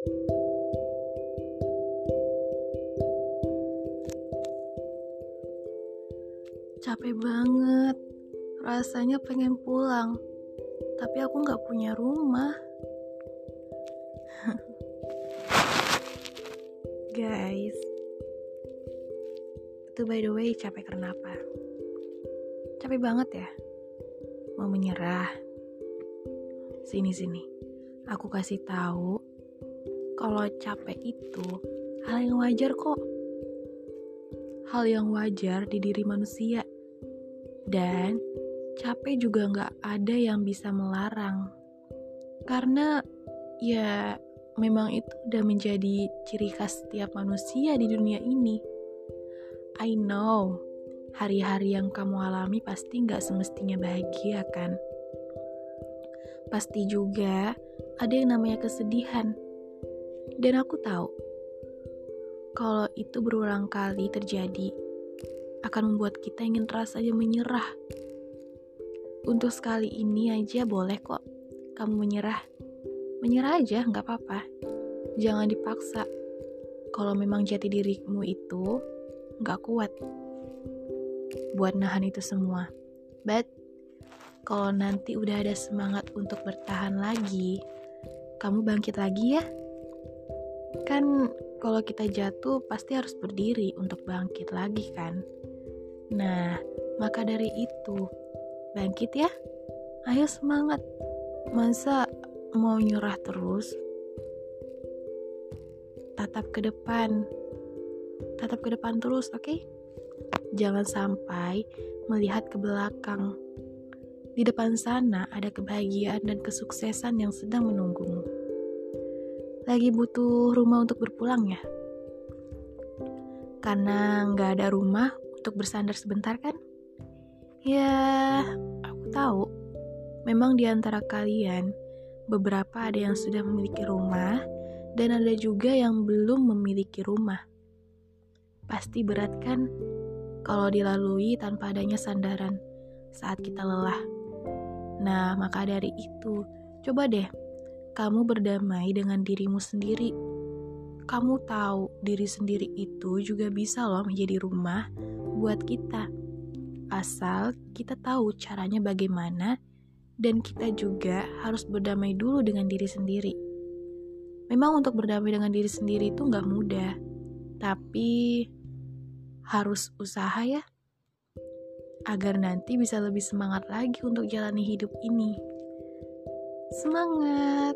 Capek banget, rasanya pengen pulang, tapi aku nggak punya rumah. Guys, itu by the way capek karena apa? Capek banget ya, mau menyerah. Sini sini, aku kasih tahu kalau capek itu hal yang wajar kok hal yang wajar di diri manusia. Dan capek juga nggak ada yang bisa melarang. Karena ya memang itu udah menjadi ciri khas setiap manusia di dunia ini. I know, hari-hari yang kamu alami pasti nggak semestinya bahagia kan? Pasti juga ada yang namanya kesedihan. Dan aku tahu, kalau itu berulang kali terjadi, akan membuat kita ingin rasanya menyerah. Untuk sekali ini aja boleh kok kamu menyerah. Menyerah aja, nggak apa-apa. Jangan dipaksa. Kalau memang jati dirimu itu nggak kuat buat nahan itu semua. But, kalau nanti udah ada semangat untuk bertahan lagi, kamu bangkit lagi ya. Kan kalau kita jatuh pasti harus berdiri untuk bangkit lagi kan? Nah, maka dari itu, bangkit ya. Ayo semangat. Masa mau nyerah terus? Tatap ke depan. Tatap ke depan terus, oke? Okay? Jangan sampai melihat ke belakang. Di depan sana ada kebahagiaan dan kesuksesan yang sedang menunggumu lagi butuh rumah untuk berpulang ya? Karena nggak ada rumah untuk bersandar sebentar kan? Ya, aku tahu. Memang di antara kalian, beberapa ada yang sudah memiliki rumah, dan ada juga yang belum memiliki rumah. Pasti berat kan kalau dilalui tanpa adanya sandaran saat kita lelah. Nah, maka dari itu, coba deh kamu berdamai dengan dirimu sendiri. Kamu tahu diri sendiri itu juga bisa loh menjadi rumah buat kita. Asal kita tahu caranya bagaimana dan kita juga harus berdamai dulu dengan diri sendiri. Memang untuk berdamai dengan diri sendiri itu nggak mudah, tapi harus usaha ya, agar nanti bisa lebih semangat lagi untuk jalani hidup ini. Semangat!